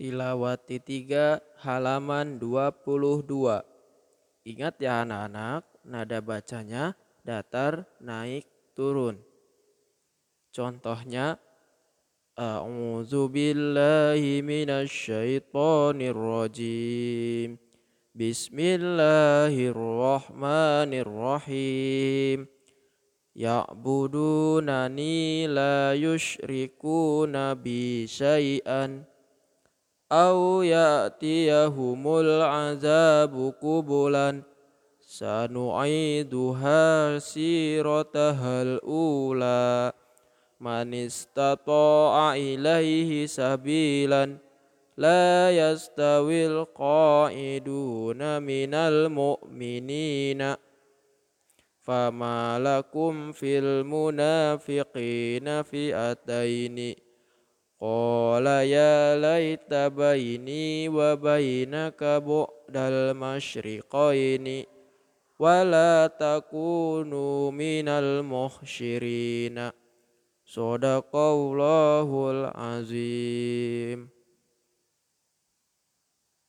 Tilawati 3 halaman 22. Ingat ya anak-anak, nada bacanya datar, naik, turun. Contohnya A'udzu billahi minasyaitonir rajim. Bismillahirrahmanirrahim. Ya'budunani la yusyrikuna bi syai'an au ya'tiyahumul azabu kubulan. Sanu'iduha siratahal ula. Man istata'a ilaihi sabilan. La yastawil qa'iduna minal mu'minina. Fama lakum fil munafiqina fi'ataini. Qala ya laita baini wa bainaka bu'dal masyriqaini wala takunu minal muhsyirina. Sadaqallahu